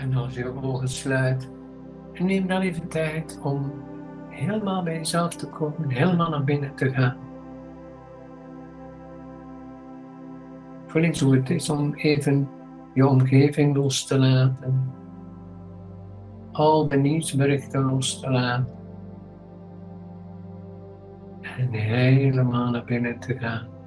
En als je ogen sluit, neem dan even tijd om helemaal bij jezelf te komen, helemaal naar binnen te gaan. Voel eens hoe het is om even je omgeving los te laten. Al de nieuwsberichten los te laten. En helemaal naar binnen te gaan.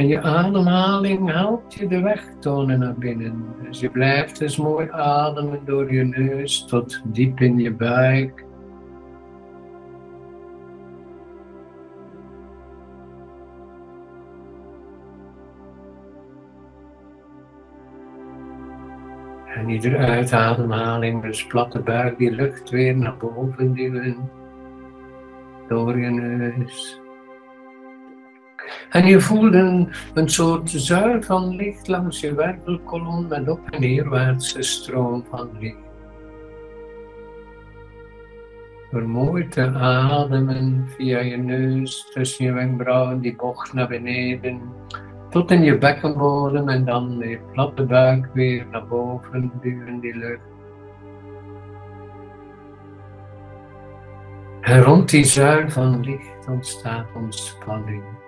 En je ademhaling helpt je de weg tonen naar binnen. Dus je blijft dus mooi ademen door je neus tot diep in je buik. En iedere uitademhaling, dus platte buik, die lucht weer naar boven duwen. Door je neus. En je voelt een, een soort zuil van licht langs je wervelkolom met op- en neerwaartse stroom van licht. Mooi te ademen via je neus, tussen je wenkbrauwen, die bocht naar beneden, tot in je bekkenbodem en dan je platte buik weer naar boven duwen die lucht. En rond die zuil van licht ontstaat ontspanning.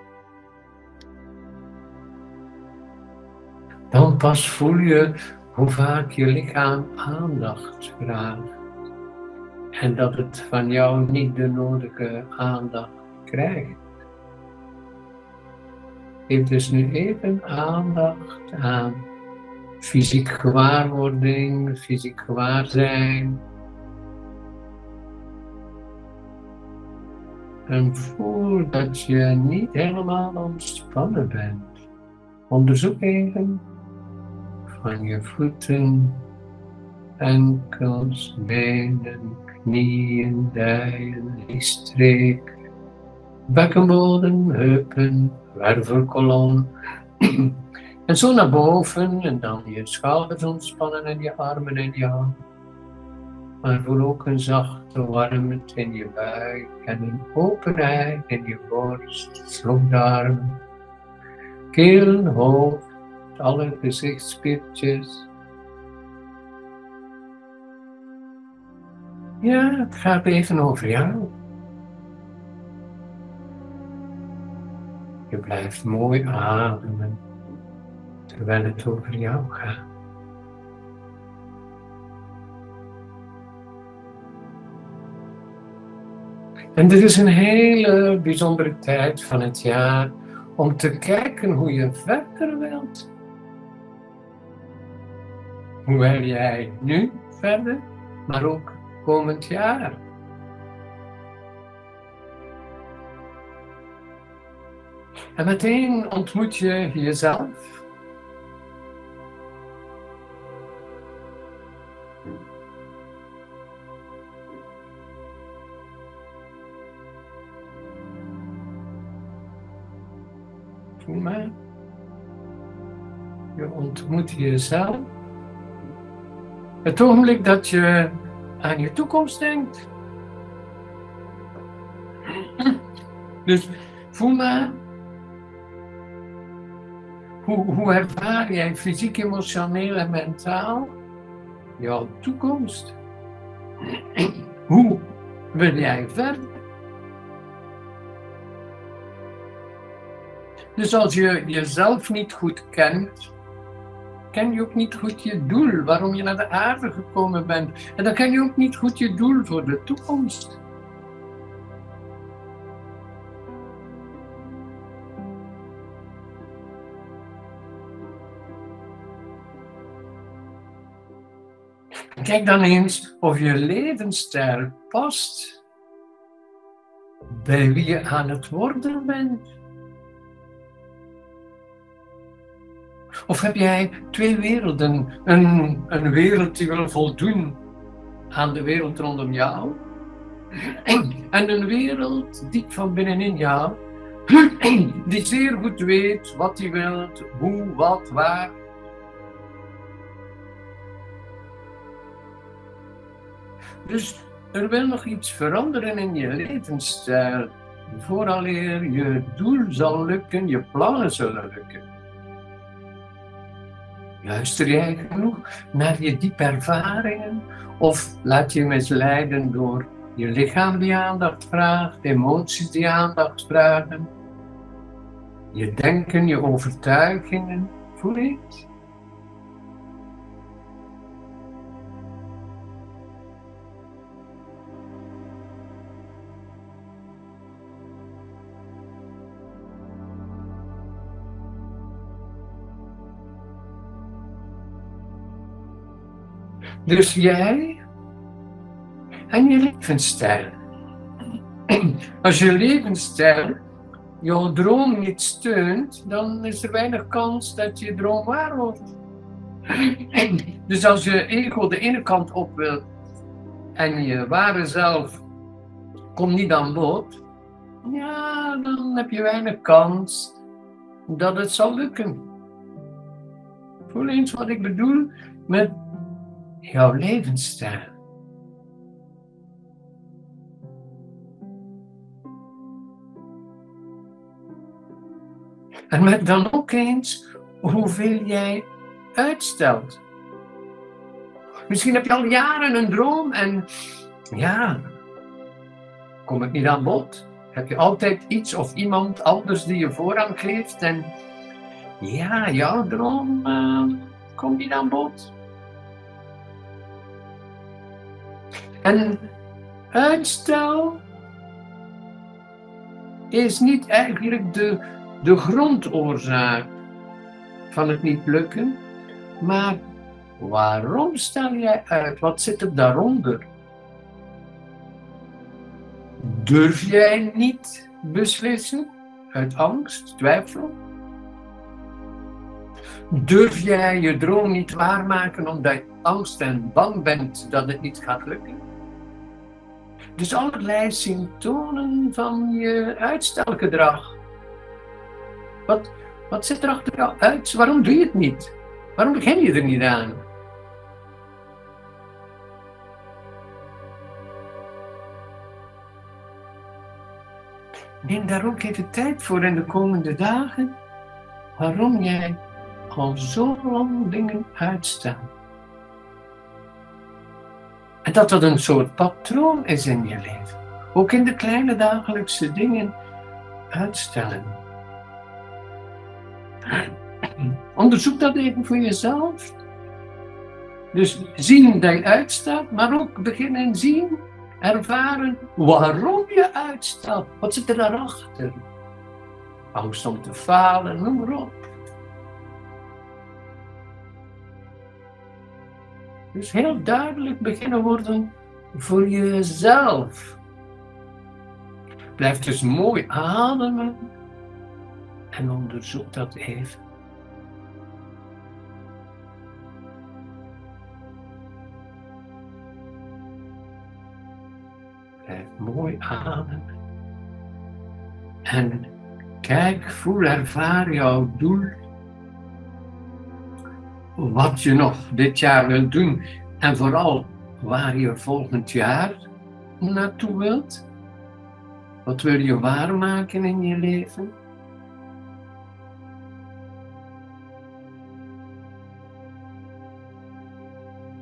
Dan pas voel je hoe vaak je lichaam aandacht vraagt. En dat het van jou niet de nodige aandacht krijgt. Geef dus nu even aandacht aan fysiek gewaarwording, fysiek gewaarzijn. En voel dat je niet helemaal ontspannen bent. Onderzoek even van je voeten, enkels, benen, knieën, dijen, liesstreek, bekkenbodem, heupen, wervelkolom. en zo naar boven en dan je schouders ontspannen en je armen en je handen. Maar voel ook een zachte warmte in je buik en een openheid in je borst, slokdarm, keel, hoofd alle gezichtsspiertjes. Ja, het gaat even over jou. Je blijft mooi ademen terwijl het over jou gaat. En dit is een hele bijzondere tijd van het jaar om te kijken hoe je verder wilt. Hoe wil jij nu verder, maar ook komend jaar? En meteen ontmoet je jezelf. Voel maar. Je ontmoet jezelf. Het ogenblik dat je aan je toekomst denkt. Dus voel maar. Hoe, hoe ervaar jij fysiek, emotioneel en mentaal jouw toekomst? Hoe wil jij verder? Dus als je jezelf niet goed kent, ken je ook niet goed je doel, waarom je naar de aarde gekomen bent. En dan ken je ook niet goed je doel voor de toekomst. Kijk dan eens of je levensstijl past bij wie je aan het worden bent. Of heb jij twee werelden? Een, een wereld die wil voldoen aan de wereld rondom jou. En een wereld diep van binnenin jou, die zeer goed weet wat hij wil, hoe, wat, waar. Dus er wil nog iets veranderen in je levensstijl. Vooraleer je doel zal lukken, je plannen zullen lukken. Luister jij genoeg naar je diepe ervaringen? Of laat je misleiden door je lichaam die aandacht vraagt, emoties die aandacht vragen? Je denken, je overtuigingen, voel je? Dus jij en je levensstijl. Als je levensstijl jouw droom niet steunt, dan is er weinig kans dat je droom waar wordt. Dus als je ego de ene kant op wil en je ware zelf komt niet aan bod, ja, dan heb je weinig kans dat het zal lukken. Voel eens wat ik bedoel met jouw levensstijl. En met dan ook eens hoeveel jij uitstelt. Misschien heb je al jaren een droom en ja, kom ik niet aan bod. Heb je altijd iets of iemand anders die je voorrang geeft en ja, jouw droom uh, komt niet aan bod. En uitstel is niet eigenlijk de, de grondoorzaak van het niet lukken, maar waarom stel jij uit? Wat zit er daaronder? Durf jij niet beslissen uit angst, twijfel? Durf jij je droom niet waarmaken omdat je angst en bang bent dat het niet gaat lukken? Dus allerlei symptomen van je uitstelgedrag. Wat, wat zit er achter jou uit? Waarom doe je het niet? Waarom begin je er niet aan? Neem daar ook even tijd voor in de komende dagen. Waarom jij al zo lang dingen uitstelt. Dat dat een soort patroon is in je leven. Ook in de kleine dagelijkse dingen uitstellen. Onderzoek dat even voor jezelf. Dus zien dat je uitstelt, maar ook beginnen zien, ervaren waarom je uitstelt. Wat zit er daarachter? Angst om te falen, noem maar op. Dus heel duidelijk beginnen worden voor jezelf. Blijf dus mooi ademen en onderzoek dat even. Blijf mooi ademen. En kijk, voel, ervaar jouw doel wat je nog dit jaar wilt doen en vooral waar je volgend jaar naartoe wilt. Wat wil je waarmaken in je leven?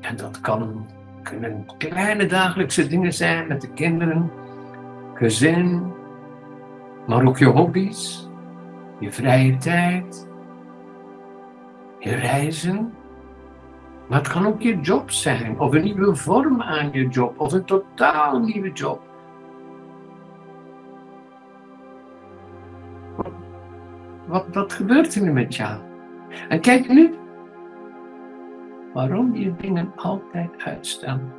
En dat kan, kunnen kleine dagelijkse dingen zijn met de kinderen, gezin, maar ook je hobby's, je vrije tijd, je reizen. Maar het kan ook je job zijn, of een nieuwe vorm aan je job, of een totaal nieuwe job. Wat, wat gebeurt er nu met jou? En kijk nu waarom je dingen altijd uitstellen.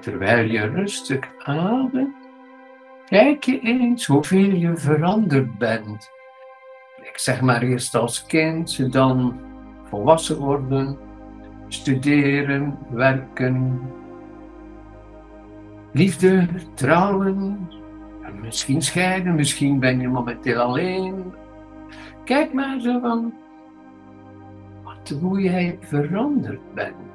Terwijl je rustig ademt, kijk je eens hoeveel je veranderd bent. Ik zeg maar eerst als kind, dan volwassen worden, studeren, werken, liefde, trouwen, misschien scheiden, misschien ben je momenteel alleen. Kijk maar zo van wat, hoe jij veranderd bent.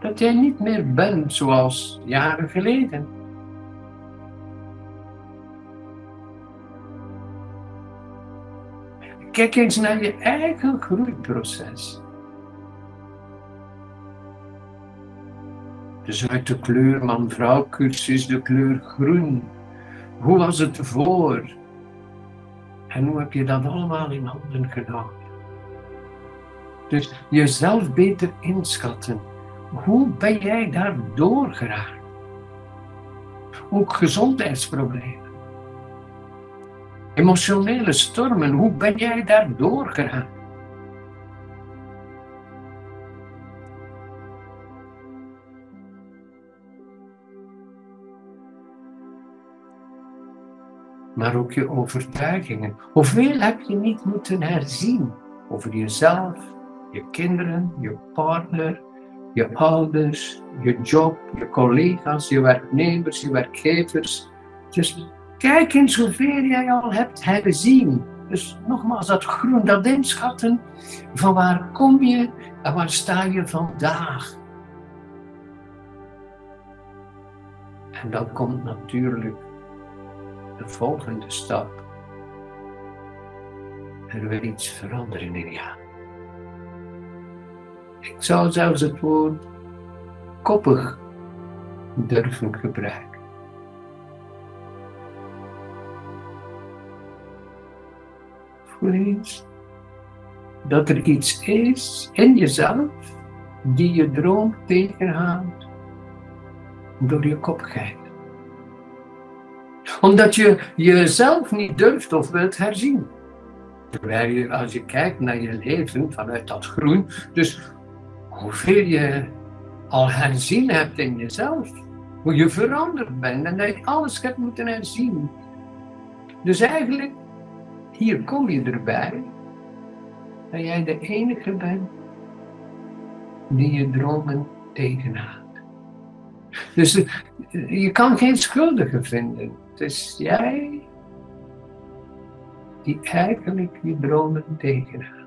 Dat jij niet meer bent zoals jaren geleden. Kijk eens naar je eigen groeiproces. Dus uit de kleur man-vrouw cursus de kleur groen. Hoe was het voor? En hoe heb je dat allemaal in handen genomen? Dus jezelf beter inschatten. Hoe ben jij daar doorgeraakt? Ook gezondheidsproblemen. Emotionele stormen, hoe ben jij daar doorgeraakt? maar ook je overtuigingen. Hoeveel heb je niet moeten herzien over jezelf, je kinderen, je partner, je ouders, je job, je collega's, je werknemers, je werkgevers. Dus kijk eens hoeveel jij al hebt herzien. Dus nogmaals, dat groen, dat inschatten van waar kom je en waar sta je vandaag. En dan komt natuurlijk de volgende stap. Er wil iets veranderen in jou. Ik zou zelfs het woord koppig durven gebruiken. Voel eens dat er iets is in jezelf die je droom tegenhoudt door je koppigheid omdat je jezelf niet durft of wilt herzien. Terwijl je, als je kijkt naar je leven vanuit dat groen, dus hoeveel je al herzien hebt in jezelf. Hoe je veranderd bent en dat je alles hebt moeten herzien. Dus eigenlijk, hier kom je erbij dat jij de enige bent die je dromen tegenhoudt. Dus je kan geen schuldige vinden. Het is jij die eigenlijk je dromen tegenhoudt.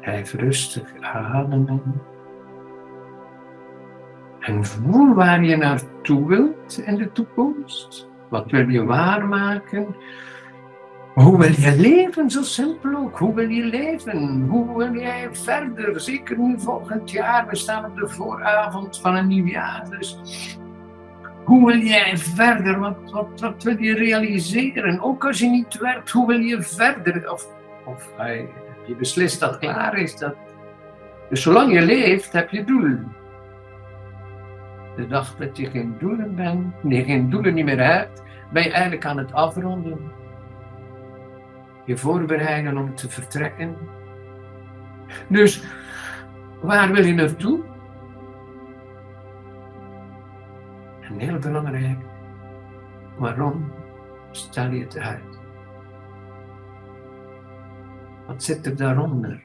Blijf rustig ademen. En voel waar je naartoe wilt in de toekomst. Wat wil je waarmaken? Hoe wil je leven? Zo simpel ook. Hoe wil je leven? Hoe wil jij verder? Zeker nu volgend jaar. We staan op de vooravond van een nieuw jaar. Dus hoe wil jij verder? Wat, wat, wil je realiseren? Ook als je niet werkt, hoe wil je verder? Of, of je beslist dat klaar is? Dat... Dus zolang je leeft, heb je doelen. De dag dat je geen doelen bent, nee, geen doelen niet meer hebt, ben je eigenlijk aan het afronden je voorbereiden om te vertrekken. Dus waar wil je naartoe? En heel belangrijk, waarom stel je het uit? Wat zit er daaronder?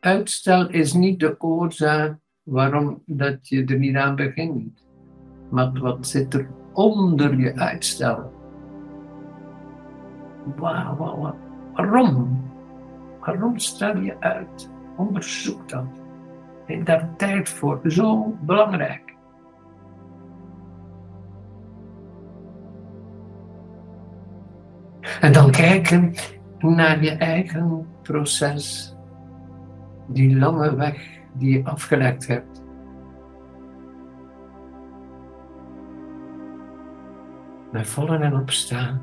Uitstel is niet de oorzaak waarom dat je er niet aan begint. Maar wat zit er onder je uitstel? waarom? Waarom stel je uit? Onderzoek dat. Neem daar tijd voor. Zo belangrijk. En dan kijken naar je eigen proces. Die lange weg die je afgelegd hebt. Met vallen en opstaan.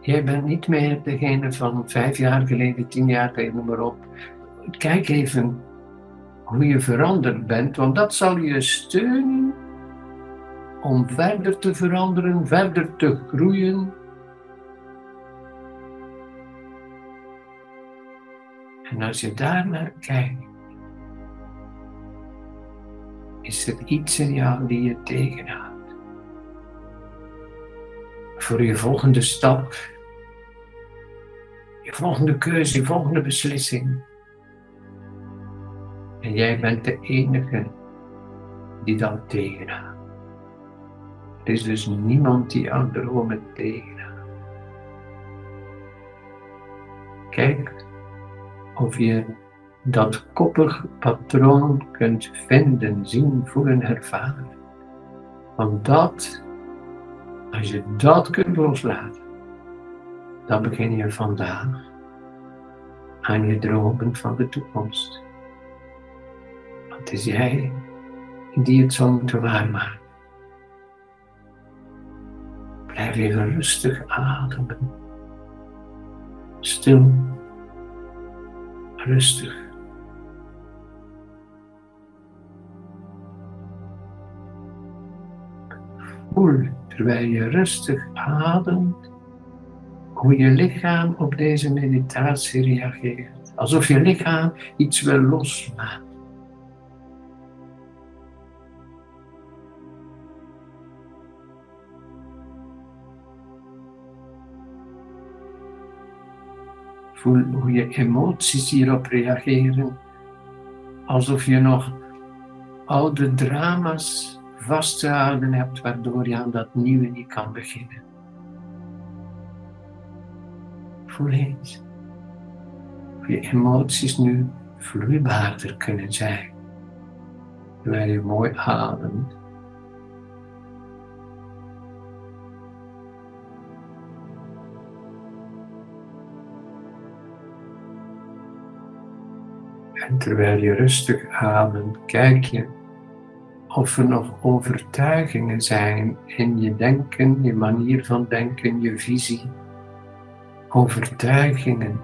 Jij bent niet meer degene van vijf jaar geleden, tien jaar geleden, noem maar op. Kijk even hoe je veranderd bent, want dat zal je steunen om verder te veranderen, verder te groeien. En als je daarnaar kijkt, is er iets in jou die je tegenhoudt. Voor je volgende stap je volgende keuze, je volgende beslissing. En jij bent de enige die dat tegenhoudt. Er is dus niemand die aan dromen tegenhoudt. Kijk of je dat koppig patroon kunt vinden, zien, voelen, ervaren. Want dat, als je dat kunt loslaten, dan begin je vandaag aan je dromen van de toekomst. Want het is jij die het zal moeten waarmaken. Blijf even rustig ademen. Stil. Rustig. Voel terwijl je rustig ademt hoe je lichaam op deze meditatie reageert. Alsof je lichaam iets wil losmaken. Voel hoe je emoties hierop reageren. Alsof je nog oude drama's vast te houden hebt, waardoor je aan dat nieuwe niet kan beginnen. Voel eens hoe je emoties nu vloeibaarder kunnen zijn. Terwijl je mooi ademt. En terwijl je rustig ademt, kijk je of er nog overtuigingen zijn in je denken, je manier van denken, je visie. Overtuigingen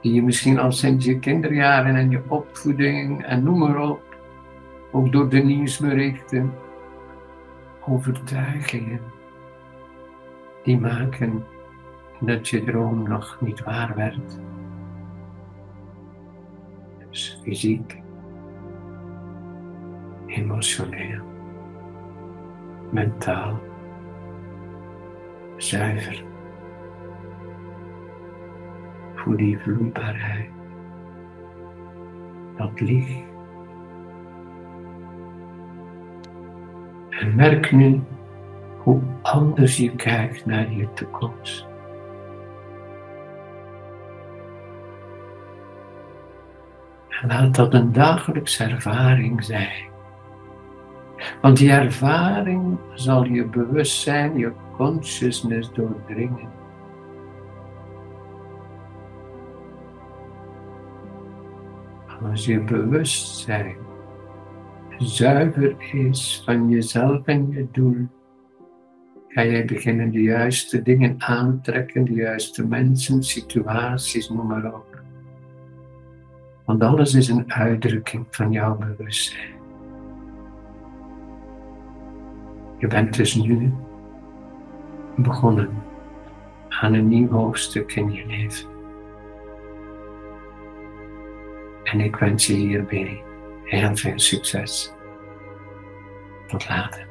die je misschien al sinds je kinderjaren en je opvoeding en noem maar op, ook door de nieuwsberichten, overtuigingen die maken dat je droom nog niet waar werd fysiek, emotioneel, mentaal, zuiver. Voel die vloeibaarheid, dat licht. En merk nu hoe anders je kijkt naar je toekomst. En laat dat een dagelijkse ervaring zijn. Want die ervaring zal je bewustzijn, je consciousness doordringen. Als je bewustzijn zuiver is van jezelf en je doel, ga jij beginnen de juiste dingen aantrekken, de juiste mensen, situaties, noem maar op. Want alles is een uitdrukking van jouw bewustzijn. Je bent dus nu begonnen aan een nieuw hoofdstuk in je leven. En ik wens je hierbij heel veel succes. Tot later.